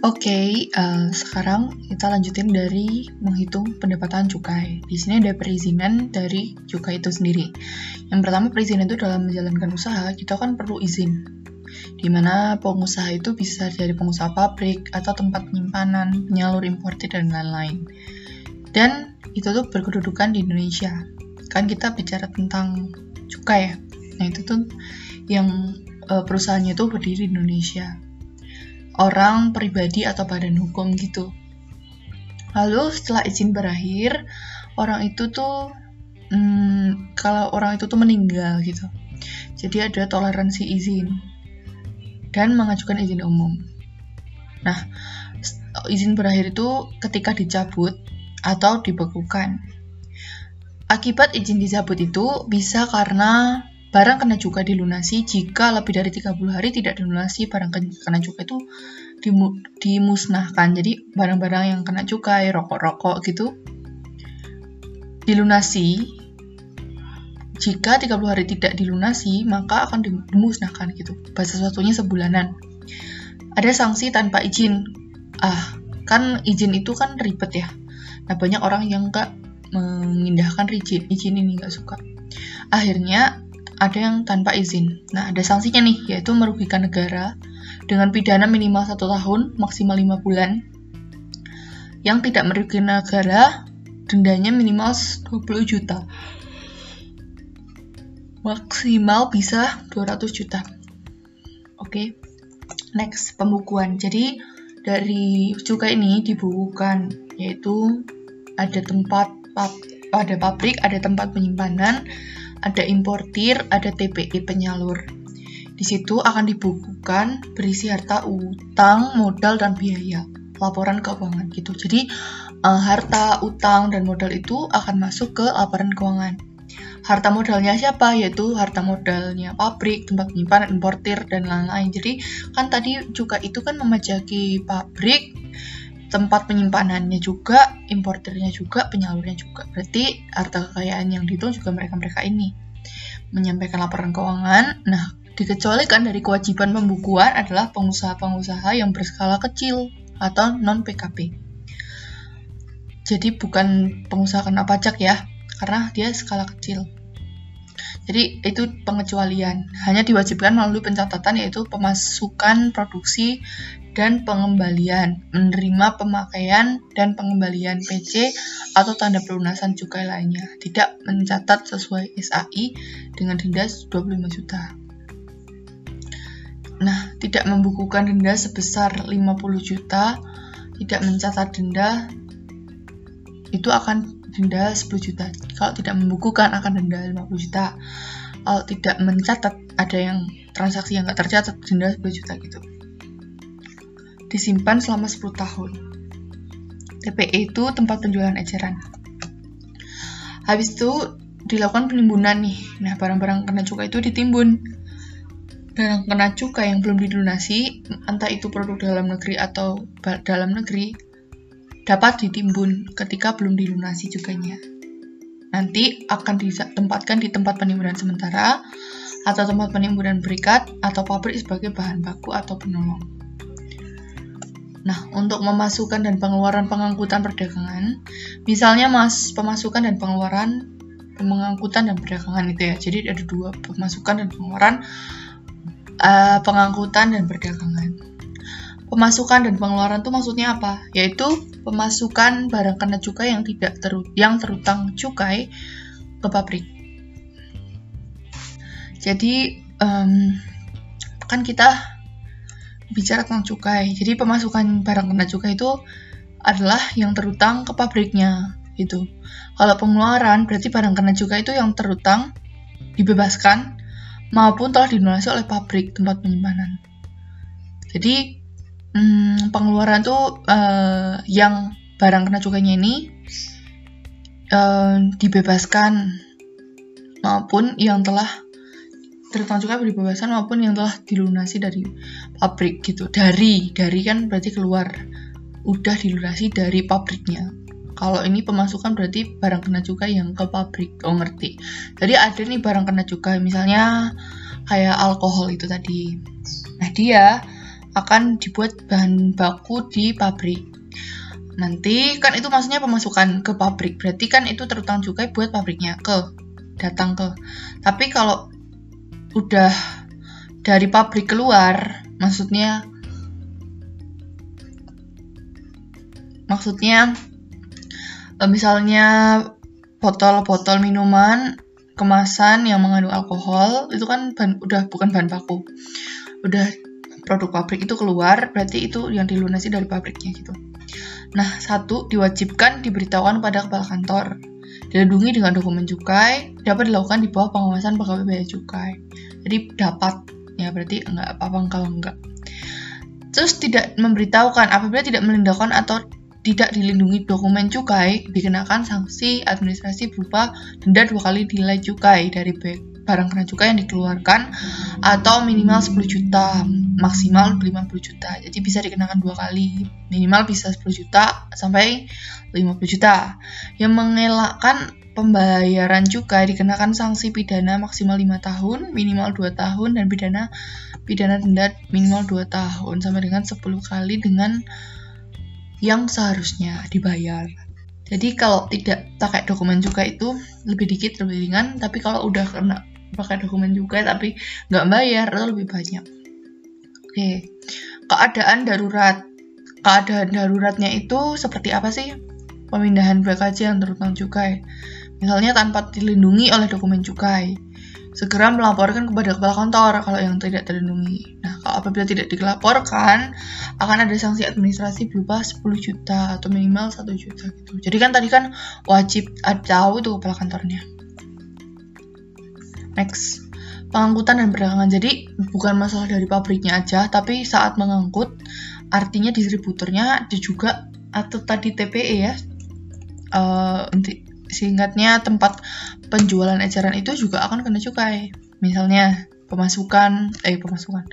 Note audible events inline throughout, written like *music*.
Oke, uh, sekarang kita lanjutin dari menghitung pendapatan cukai. Di sini ada perizinan dari cukai itu sendiri. Yang pertama perizinan itu dalam menjalankan usaha kita kan perlu izin. Di mana pengusaha itu bisa dari pengusaha pabrik atau tempat penyimpanan, penyalur importir dan lain-lain. Dan itu tuh berkedudukan di Indonesia. Kan kita bicara tentang cukai ya. Nah itu tuh yang uh, perusahaannya itu berdiri di Indonesia orang pribadi atau badan hukum gitu. Lalu setelah izin berakhir, orang itu tuh hmm, kalau orang itu tuh meninggal gitu. Jadi ada toleransi izin dan mengajukan izin umum. Nah, izin berakhir itu ketika dicabut atau dibekukan. Akibat izin dicabut itu bisa karena Barang kena cukai dilunasi jika lebih dari 30 hari tidak dilunasi barang kena cukai itu dimusnahkan. Jadi barang-barang yang kena cukai, rokok-rokok gitu dilunasi. Jika 30 hari tidak dilunasi, maka akan dimusnahkan gitu. Bahasa sesuatunya sebulanan. Ada sanksi tanpa izin. Ah, kan izin itu kan ribet ya. Nah, banyak orang yang nggak mengindahkan izin, izin ini nggak suka. Akhirnya ada yang tanpa izin. Nah, ada sanksinya nih, yaitu merugikan negara dengan pidana minimal satu tahun, maksimal lima bulan. Yang tidak merugikan negara, dendanya minimal 20 juta. Maksimal bisa 200 juta. Oke, okay. next, pembukuan. Jadi, dari cukai ini dibukukan, yaitu ada tempat ada pabrik, ada tempat penyimpanan, ada importir, ada TPI penyalur. Di situ akan dibukukan berisi harta utang, modal, dan biaya. Laporan keuangan gitu. Jadi, uh, harta, utang, dan modal itu akan masuk ke laporan keuangan. Harta modalnya siapa? Yaitu harta modalnya pabrik, tempat penyimpanan, importir, dan lain-lain. Jadi, kan tadi juga itu kan memajaki pabrik, tempat penyimpanannya juga, importernya juga, penyalurnya juga. Berarti harta kekayaan yang dihitung juga mereka-mereka ini. Menyampaikan laporan keuangan, nah dikecualikan dari kewajiban pembukuan adalah pengusaha-pengusaha yang berskala kecil atau non-PKP. Jadi bukan pengusaha kena pajak ya, karena dia skala kecil. Jadi itu pengecualian. Hanya diwajibkan melalui pencatatan yaitu pemasukan produksi dan pengembalian, menerima pemakaian dan pengembalian PC atau tanda pelunasan cukai lainnya. Tidak mencatat sesuai SAI dengan denda 25 juta. Nah, tidak membukukan denda sebesar 50 juta, tidak mencatat denda itu akan denda 10 juta. Kalau tidak membukukan akan denda 50 juta. Kalau tidak mencatat ada yang transaksi yang nggak tercatat denda 10 juta gitu. Disimpan selama 10 tahun. TPE itu tempat penjualan eceran. Habis itu dilakukan penimbunan nih. Nah, barang-barang kena cukai itu ditimbun. Dan kena cukai yang belum dilunasi, entah itu produk dalam negeri atau dalam negeri, dapat ditimbun ketika belum dilunasi cukainya. Nanti akan ditempatkan di tempat penimbunan sementara atau tempat penimbunan berikat atau pabrik sebagai bahan baku atau penolong. Nah, untuk memasukkan dan pengeluaran pengangkutan perdagangan, misalnya mas pemasukan dan pengeluaran pengangkutan dan perdagangan itu ya. Jadi ada dua pemasukan dan pengeluaran uh, pengangkutan dan perdagangan. Pemasukan dan pengeluaran itu maksudnya apa? Yaitu pemasukan barang kena cukai yang tidak ter yang terutang cukai ke pabrik. Jadi um, kan kita bicara tentang cukai. Jadi pemasukan barang kena cukai itu adalah yang terutang ke pabriknya itu. Kalau pengeluaran berarti barang kena cukai itu yang terutang dibebaskan maupun telah dilunasi oleh pabrik tempat penyimpanan. Jadi hmm, pengeluaran tuh uh, yang barang kena cukainya ini uh, dibebaskan maupun yang telah terutang cukai dibebaskan maupun yang telah dilunasi dari pabrik gitu. Dari dari kan berarti keluar. Udah dilunasi dari pabriknya. Kalau ini pemasukan berarti barang kena cukai yang ke pabrik. Oh ngerti. Jadi ada nih barang kena cukai. Misalnya kayak alkohol itu tadi. Nah dia akan dibuat bahan baku di pabrik. Nanti kan itu maksudnya pemasukan ke pabrik, berarti kan itu terutang cukai buat pabriknya ke datang ke. Tapi kalau udah dari pabrik keluar, maksudnya maksudnya eh, misalnya botol-botol minuman kemasan yang mengandung alkohol itu kan bahan, udah bukan bahan baku udah produk pabrik itu keluar berarti itu yang dilunasi dari pabriknya gitu. Nah satu diwajibkan diberitahukan pada kepala kantor. Dilindungi dengan dokumen cukai dapat dilakukan di bawah pengawasan pegawai bea cukai. Jadi dapat. Ya berarti enggak apa-apa kalau enggak. Terus tidak memberitahukan apabila tidak melindungi atau tidak dilindungi dokumen cukai dikenakan sanksi administrasi berupa denda dua kali nilai cukai dari barang kena cukai yang dikeluarkan atau minimal 10 juta maksimal 50 juta jadi bisa dikenakan dua kali minimal bisa 10 juta sampai 50 juta yang mengelakkan pembayaran cukai dikenakan sanksi pidana maksimal 5 tahun minimal 2 tahun dan pidana pidana denda minimal 2 tahun sampai dengan 10 kali dengan yang seharusnya dibayar. Jadi kalau tidak pakai dokumen juga itu lebih dikit lebih ringan, tapi kalau udah kena pakai dokumen juga tapi nggak bayar itu lebih banyak. Oke, keadaan darurat. Keadaan daruratnya itu seperti apa sih? Pemindahan BKJ yang terutang cukai. Misalnya tanpa dilindungi oleh dokumen cukai segera melaporkan kepada kepala kantor kalau yang tidak terlindungi. Nah, kalau apabila tidak dilaporkan, akan ada sanksi administrasi berupa 10 juta atau minimal 1 juta gitu. Jadi kan tadi kan wajib tahu itu kepala kantornya. Next, pengangkutan dan perdagangan. Jadi bukan masalah dari pabriknya aja, tapi saat mengangkut artinya distributornya juga atau tadi TPE ya. Uh, singkatnya tempat penjualan eceran itu juga akan kena cukai. Misalnya pemasukan, eh pemasukan,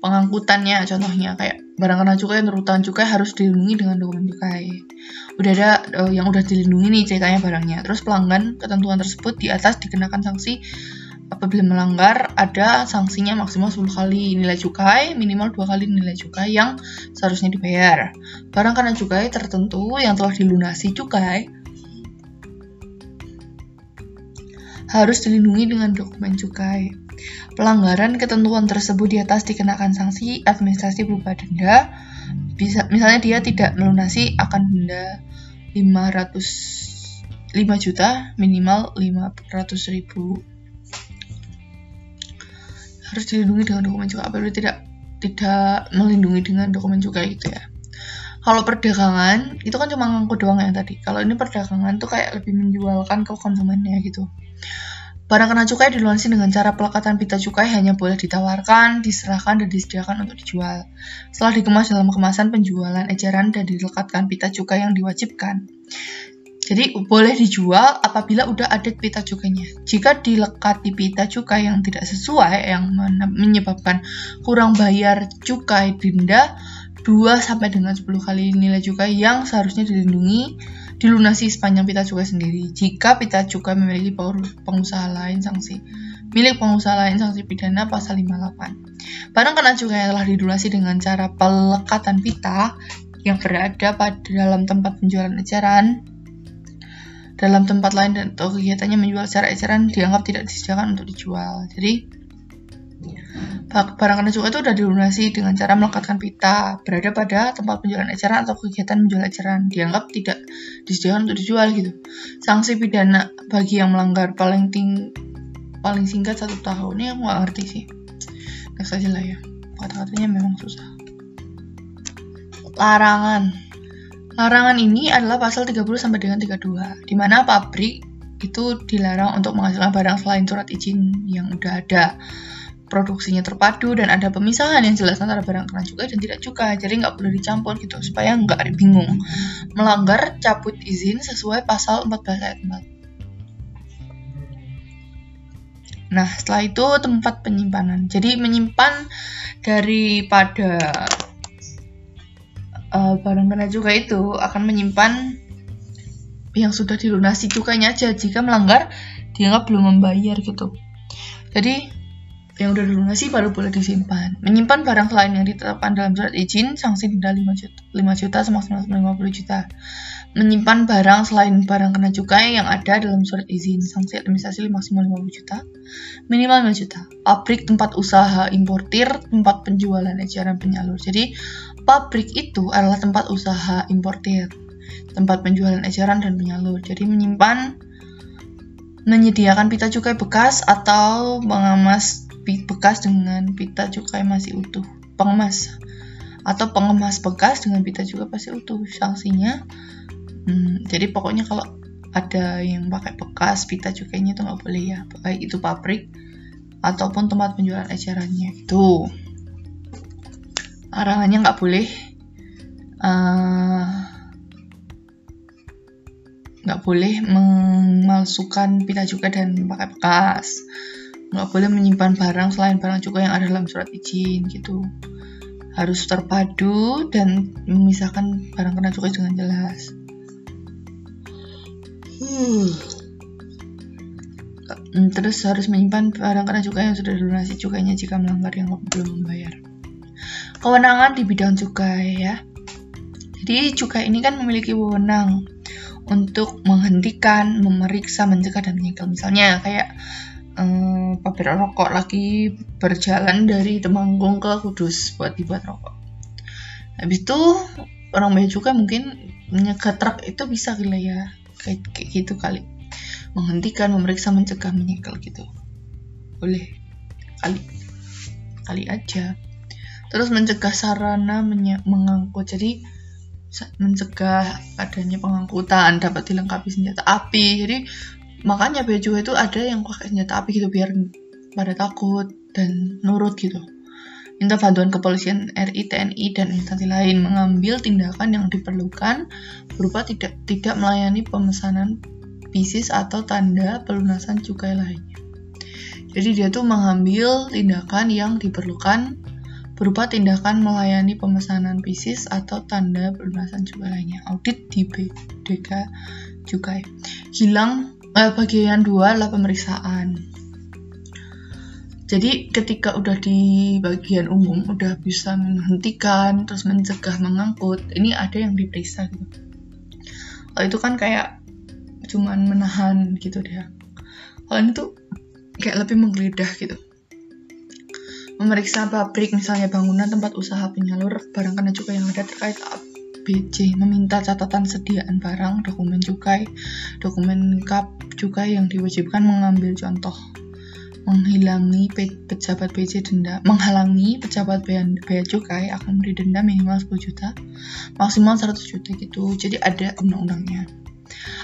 pengangkutannya contohnya kayak barang kena cukai terutang cukai harus dilindungi dengan dokumen cukai. Udah ada uh, yang udah dilindungi nih ceritanya barangnya. Terus pelanggan ketentuan tersebut di atas dikenakan sanksi apabila melanggar ada sanksinya maksimal 10 kali nilai cukai, minimal dua kali nilai cukai yang seharusnya dibayar. Barang kena cukai tertentu yang telah dilunasi cukai harus dilindungi dengan dokumen cukai. Pelanggaran ketentuan tersebut di atas dikenakan sanksi administrasi berupa denda. Bisa, misalnya dia tidak melunasi akan denda 500 5 juta minimal 500 ribu harus dilindungi dengan dokumen cukai apabila tidak tidak melindungi dengan dokumen cukai gitu ya kalau perdagangan itu kan cuma ngangkut doang ya tadi kalau ini perdagangan tuh kayak lebih menjualkan ke konsumennya gitu Barang kena cukai dilunasi dengan cara pelekatan pita cukai hanya boleh ditawarkan, diserahkan, dan disediakan untuk dijual. Setelah dikemas dalam kemasan penjualan ejaran dan dilekatkan pita cukai yang diwajibkan. Jadi boleh dijual apabila udah ada pita cukainya. Jika dilekati pita cukai yang tidak sesuai yang menyebabkan kurang bayar cukai denda 2 sampai dengan 10 kali nilai cukai yang seharusnya dilindungi dilunasi sepanjang pita cukai sendiri. Jika pita cukai memiliki pengusaha lain sanksi milik pengusaha lain sanksi pidana pasal 58. Barang kena cukai yang telah dilunasi dengan cara pelekatan pita yang berada pada dalam tempat penjualan eceran dalam tempat lain dan atau kegiatannya menjual secara eceran dianggap tidak disediakan untuk dijual. Jadi Barang kena cukai itu sudah dilunasi dengan cara melekatkan pita berada pada tempat penjualan eceran atau kegiatan menjual eceran dianggap tidak disediakan untuk dijual gitu. Sanksi pidana bagi yang melanggar paling ting paling singkat satu tahun ini aku nggak ngerti sih. Next aja lah ya. Kata-katanya memang susah. Larangan. Larangan ini adalah pasal 30 sampai dengan 32, di mana pabrik itu dilarang untuk menghasilkan barang selain surat izin yang udah ada. Produksinya terpadu dan ada pemisahan yang jelas antara barang kena cukai dan tidak cukai jadi nggak boleh dicampur gitu supaya nggak bingung. Melanggar cabut izin sesuai pasal 14 ayat 4 nah setelah itu tempat penyimpanan. Jadi menyimpan daripada uh, barang kena cukai itu akan menyimpan yang sudah dilunasi cukainya aja jika melanggar dianggap belum membayar gitu jadi yang udah dilunasi baru boleh disimpan. Menyimpan barang selain yang ditetapkan dalam surat izin, sanksi denda 5 juta, 5 juta semaksimal 50 juta. Menyimpan barang selain barang kena cukai yang ada dalam surat izin, sanksi administrasi maksimal 50 juta, minimal 5 juta. Pabrik tempat usaha importir, tempat penjualan eceran penyalur. Jadi, pabrik itu adalah tempat usaha importir, tempat penjualan eceran dan penyalur. Jadi, menyimpan menyediakan pita cukai bekas atau mengemas bekas dengan pita cukai masih utuh. Pengemas atau pengemas bekas dengan pita cukai masih utuh sanksinya. Hmm, jadi pokoknya kalau ada yang pakai bekas pita cukainya itu nggak boleh ya baik itu pabrik ataupun tempat penjualan ecerannya itu arahannya nggak boleh. Uh, nggak boleh memalsukan pita cukai dan pakai bekas. Nggak boleh menyimpan barang selain barang cukai yang ada dalam surat izin gitu. Harus terpadu dan memisahkan barang kena cukai dengan jelas. Hmm. terus harus menyimpan barang kena cukai yang sudah dilunasi cukainya jika melanggar yang belum membayar kewenangan di bidang cukai ya. Jadi cukai ini kan memiliki wewenang untuk menghentikan, memeriksa, mencegah dan menyegel. Misalnya kayak um, pabrik rokok lagi berjalan dari Temanggung ke Kudus buat dibuat rokok. Habis itu orang bea juga mungkin menyekat truk itu bisa gila ya. Kayak, kayak gitu kali. Menghentikan memeriksa mencegah menyegel gitu. Boleh. Kali. Kali aja terus mencegah sarana mengangkut. Jadi mencegah adanya pengangkutan dapat dilengkapi senjata api. Jadi makanya cukai itu ada yang pakai senjata api gitu biar pada takut dan nurut gitu. Minta bantuan kepolisian RI, TNI, dan instansi lain mengambil tindakan yang diperlukan berupa tidak tidak melayani pemesanan bisnis atau tanda pelunasan cukai lainnya. Jadi dia tuh mengambil tindakan yang diperlukan berupa tindakan melayani pemesanan bisnis atau tanda pelunasan lainnya. Audit di BDK cukai. Hilang eh, bagian dua adalah pemeriksaan. Jadi ketika udah di bagian umum udah bisa menghentikan terus mencegah mengangkut, ini ada yang diperiksa gitu. Kalau itu kan kayak cuman menahan gitu deh. Kalau ini tuh kayak lebih menggeledah gitu. Memeriksa pabrik misalnya bangunan tempat usaha penyalur barang kena cukai yang ada terkait BC meminta catatan sediaan barang, dokumen cukai, dokumen kap cukai yang diwajibkan mengambil contoh. Menghilangi pejabat BC denda menghalangi pejabat bea, cukai akan memberi denda minimal 10 juta maksimal 100 juta gitu. Jadi ada undang-undangnya.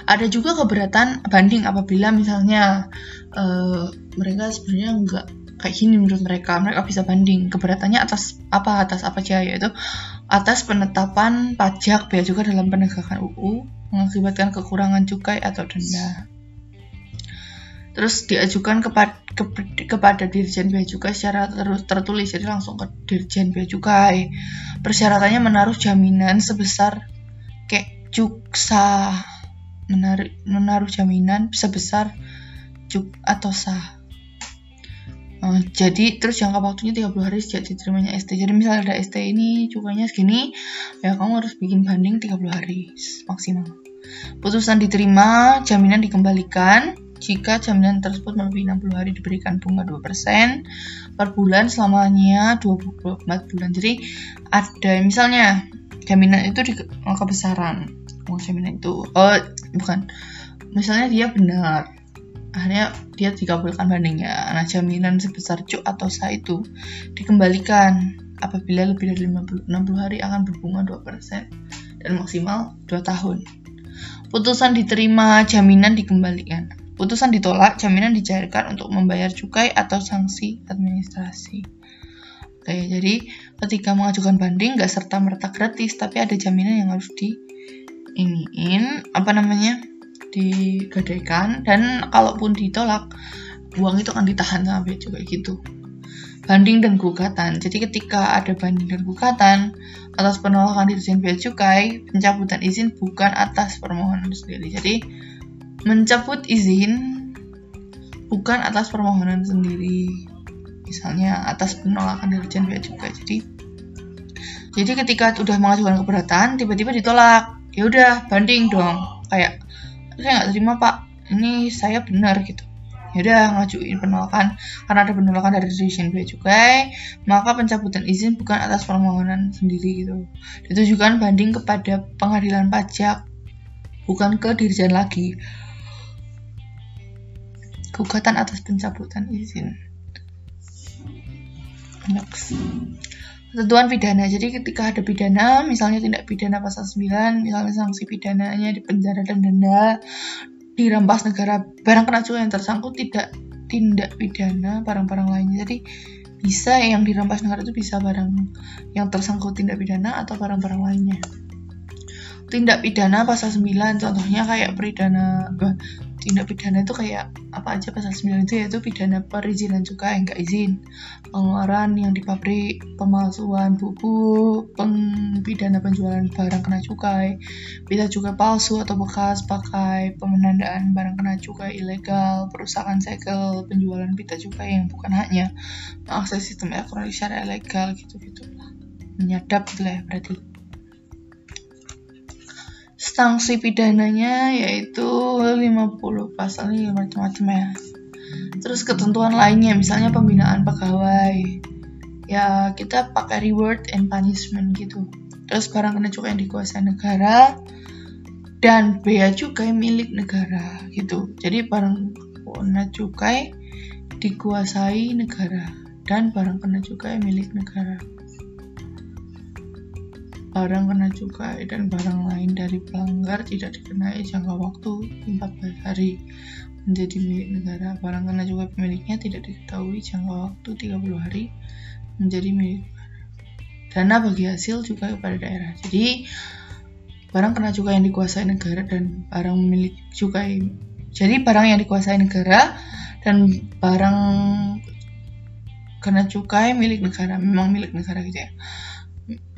Ada juga keberatan banding apabila misalnya uh, mereka sebenarnya enggak kayak gini menurut mereka. Mereka bisa banding keberatannya atas apa atas apa aja yaitu atas penetapan pajak bea juga dalam penegakan UU mengakibatkan kekurangan cukai atau denda. Terus diajukan kepada ke, kepada Dirjen Bea Cukai secara terus tertulis jadi langsung ke Dirjen Bea Cukai. Persyaratannya menaruh jaminan sebesar kayak cuksa menaruh menaruh jaminan sebesar cuk atau sah Uh, jadi terus jangka waktunya 30 hari sejak diterimanya ST. Jadi misalnya ada ST ini cukainya segini, ya kamu harus bikin banding 30 hari maksimal. Putusan diterima, jaminan dikembalikan. Jika jaminan tersebut melebihi 60 hari diberikan bunga 2% per bulan selamanya 24 bulan. Jadi ada misalnya jaminan itu di kebesaran. Oh, jaminan itu oh bukan. Misalnya dia benar akhirnya dia dikabulkan bandingnya. Nah, jaminan sebesar cuk atau sah itu dikembalikan apabila lebih dari 50, 60 hari akan berbunga 2% dan maksimal 2 tahun. Putusan diterima, jaminan dikembalikan. Putusan ditolak, jaminan dicairkan untuk membayar cukai atau sanksi administrasi. Oke, jadi ketika mengajukan banding nggak serta merta gratis, tapi ada jaminan yang harus di iniin apa namanya digadaikan dan kalaupun ditolak uang itu akan ditahan sampai juga gitu. Banding dan gugatan. Jadi ketika ada banding dan gugatan atas penolakan dirjen bea cukai pencabutan izin bukan atas permohonan sendiri. Jadi mencabut izin bukan atas permohonan sendiri. Misalnya atas penolakan dirjen bea cukai. Jadi jadi ketika udah mengajukan keberatan tiba-tiba ditolak. Ya udah banding dong. Kayak saya nggak terima pak ini saya benar gitu. Ya udah ngajuin penolakan. Karena ada penolakan dari dirjen bea cukai maka pencabutan izin bukan atas permohonan sendiri gitu. Ditujukan banding kepada pengadilan pajak bukan ke dirjen lagi. Gugatan atas pencabutan izin. Next ketentuan pidana. Jadi ketika ada pidana, misalnya tindak pidana pasal 9, misalnya sanksi pidananya di penjara dan denda, dirampas negara, barang kena yang tersangkut tidak tindak pidana barang-barang lainnya. Jadi bisa yang dirampas negara itu bisa barang yang tersangkut tindak pidana atau barang-barang lainnya tindak pidana pasal 9 contohnya kayak pidana tindak pidana itu kayak apa aja pasal 9 itu yaitu pidana perizinan juga yang enggak izin pengeluaran yang di pabrik pemalsuan buku pidana penjualan barang kena cukai bisa juga palsu atau bekas pakai pemenandaan barang kena cukai ilegal perusahaan segel penjualan pita cukai yang bukan haknya mengakses sistem elektronik secara ilegal gitu-gitu. Menyadap gitu lah ya berarti sanksi pidananya yaitu 50 pasalnya macam-macam ya. Terus ketentuan lainnya misalnya pembinaan pegawai. Ya kita pakai reward and punishment gitu. Terus barang kena cukai yang dikuasai negara dan bea cukai milik negara gitu. Jadi barang kena cukai dikuasai negara dan barang kena cukai milik negara barang kena cukai dan barang lain dari pelanggar tidak dikenai jangka waktu 14 hari menjadi milik negara. Barang kena cukai pemiliknya tidak diketahui jangka waktu 30 hari menjadi milik negara. Dana bagi hasil cukai kepada daerah. Jadi barang kena cukai yang dikuasai negara dan barang milik cukai. Jadi barang yang dikuasai negara dan barang kena cukai milik negara memang milik negara gitu ya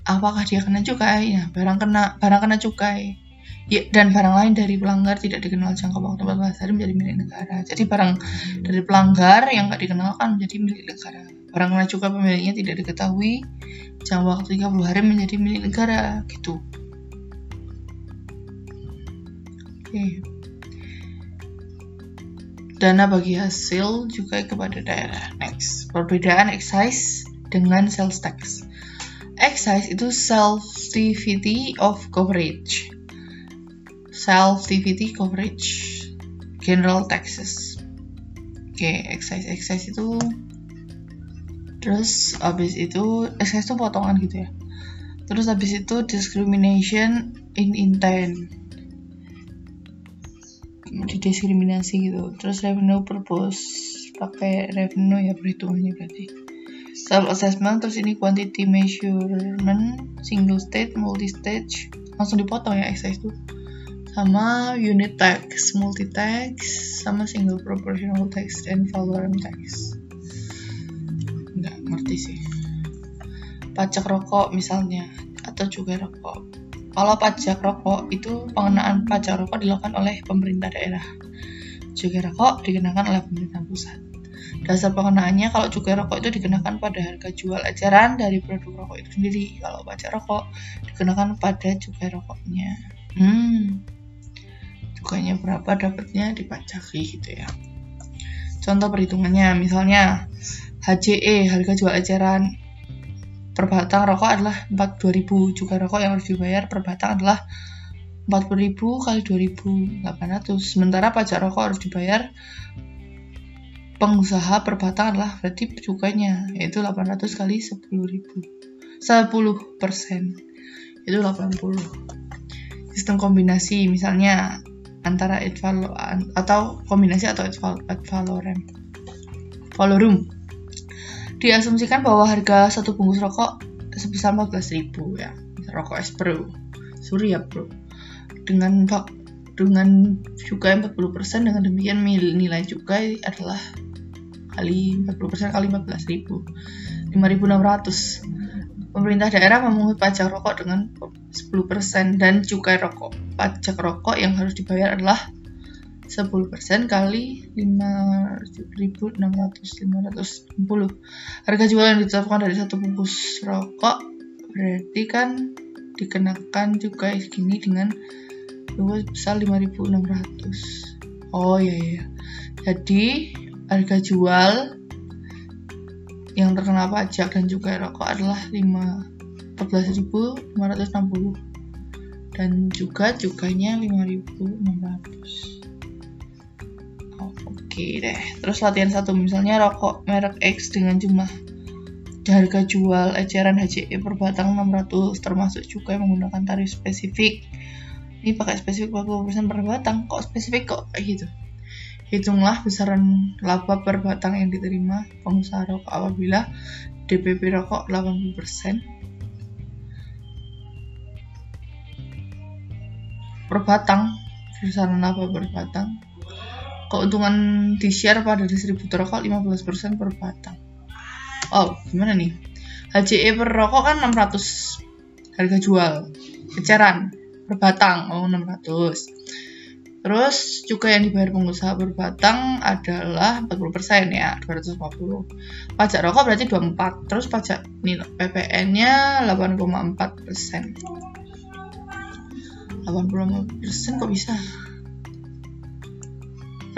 apakah dia kena cukai? Ya barang kena barang kena cukai. Ya, dan barang lain dari pelanggar tidak dikenal jangka waktu 14 hari menjadi milik negara. Jadi barang dari pelanggar yang nggak dikenalkan menjadi milik negara. Barang kena cukai pemiliknya tidak diketahui jangka waktu 30 hari menjadi milik negara. Gitu. Oke. Dana bagi hasil juga kepada daerah. Next. Perbedaan excise dengan sales tax Excise itu self-activity of coverage. Self-activity coverage. General taxes. Oke, okay, excise excise itu terus habis itu excise itu potongan gitu ya. Terus habis itu discrimination in intent. Didiskriminasi gitu. Terus revenue purpose pakai revenue ya perhitungannya berarti self assessment terus ini quantity measurement single stage multi stage. Langsung dipotong ya exercise itu sama unit text multi text sama single proportional text and valorem text. Nggak ngerti sih. Pajak rokok misalnya atau juga rokok. Kalau pajak rokok itu pengenaan pajak rokok dilakukan oleh pemerintah daerah. Juga rokok dikenakan oleh pemerintah pusat Dasar pengenaannya kalau cukai rokok itu dikenakan pada harga jual eceran dari produk rokok itu sendiri. Kalau pajak rokok dikenakan pada cukai rokoknya. Hmm, cukainya berapa dapatnya dipajaki gitu ya. Contoh perhitungannya, misalnya HCE harga jual eceran per batang rokok adalah 42.000 cukai rokok yang harus dibayar per batang adalah 40.000 kali 2.800 sementara pajak rokok harus dibayar pengusaha per batang adalah berarti cukainya yaitu 800 kali 10 ribu. 10 persen. Itu 80 sistem kombinasi misalnya antara valo, atau kombinasi atau ad valorem valorum. Diasumsikan bahwa harga satu bungkus rokok sebesar 14.000 ya. Rokok Espro suri ya bro. Dengan dengan cukai 40% dengan demikian nilai cukai adalah kali 40% kali 14 ribu. 5.600 pemerintah daerah memungut pajak rokok dengan 10% dan cukai rokok. Pajak rokok yang harus dibayar adalah 10% kali 5.600 560 harga jual yang ditetapkan dari satu bungkus rokok berarti kan dikenakan juga segini dengan luas besar 5.600 oh iya iya. Jadi harga jual yang terkena pajak dan juga rokok adalah 14.560 dan juga cukainya 5.600 Oke deh. Terus latihan satu misalnya rokok merek X dengan jumlah harga jual eceran HCE per batang 600 termasuk cukai menggunakan tarif spesifik. Ini pakai spesifik 40% per batang. Kok spesifik kok kayak gitu? Hitunglah besaran laba per batang yang diterima pengusaha rokok apabila DPP rokok 80% per batang besaran laba per batang keuntungan di share pada distributor rokok 15% per batang. Oh, gimana nih? HCE per rokok kan 600 harga jual. Eceran per batang, oh 600. Terus juga yang dibayar pengusaha berbatang adalah 40% ya, 250. Pajak rokok berarti 24. Terus pajak PPN-nya 8,4%. 85% kok bisa?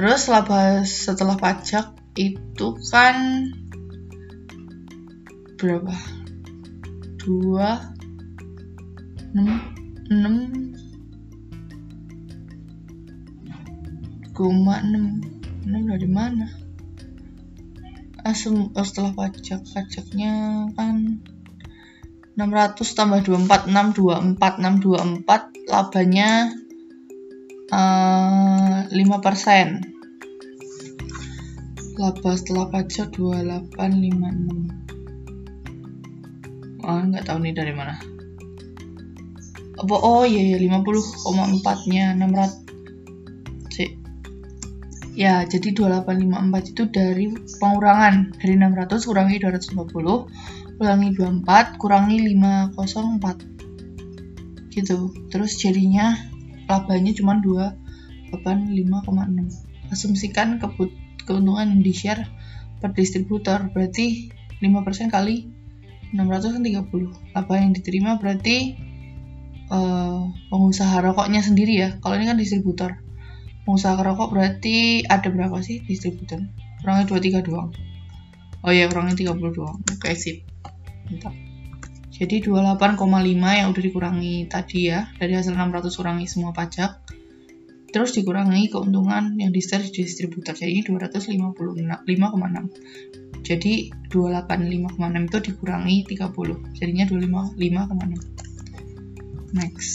Terus laba setelah pajak itu kan berapa? 2 6 6 Guma 6 6 dari mana? Ah, Asum oh, setelah pajak pajaknya kan 600 tambah 24 624 624 labanya eh, uh, 5% laba setelah pajak 2856 oh nggak tahu nih dari mana. Oh iya iya 50,4 nya 600 ya jadi 2854 itu dari pengurangan. Dari 600 kurangi 250 kurangi 24 kurangi 504 gitu. Terus jadinya labanya cuma 285,6 asumsikan kebut keuntungan di share per distributor berarti 5% kali 600 kan 30 laba yang diterima berarti uh, pengusaha rokoknya sendiri ya. Kalau ini kan distributor pengusaha rokok berarti ada berapa sih distributor kurangnya 23 doang oh ya kurangnya 30 doang oke sip mantap jadi 28,5 yang udah dikurangi tadi ya, dari hasil 600 kurangi semua pajak. Terus dikurangi keuntungan yang di share distributor. Jadi ini 255,6. Jadi 285,6 itu dikurangi 30. Jadinya 255,6. Next.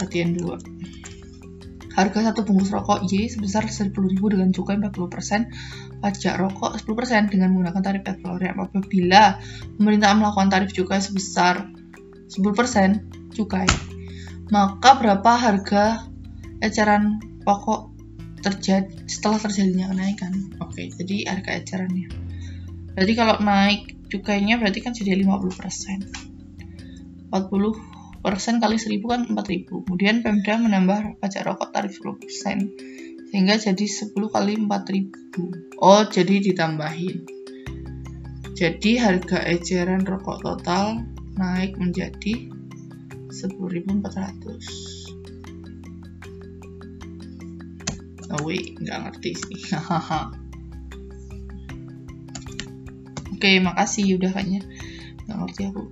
Latihan 2. Harga satu bungkus rokok Y sebesar 10.000 dengan cukai 40%, pajak rokok 10% dengan menggunakan tarif valorem. Apabila pemerintah melakukan tarif cukai sebesar 10% cukai, maka berapa harga eceran pokok terjadi setelah terjadinya kenaikan? Oke, jadi harga ecerannya. Berarti kalau naik cukainya berarti kan jadi 50%. 40 persen kali 1000 kan 4000 kemudian Pemda menambah pajak rokok tarif 10 persen sehingga jadi 10 kali 4000 oh jadi ditambahin. Jadi harga eceran rokok total naik menjadi 10.400 oh wait nggak ngerti sih. *laughs* Oke, makasih udah kayaknya. Nggak ngerti aku.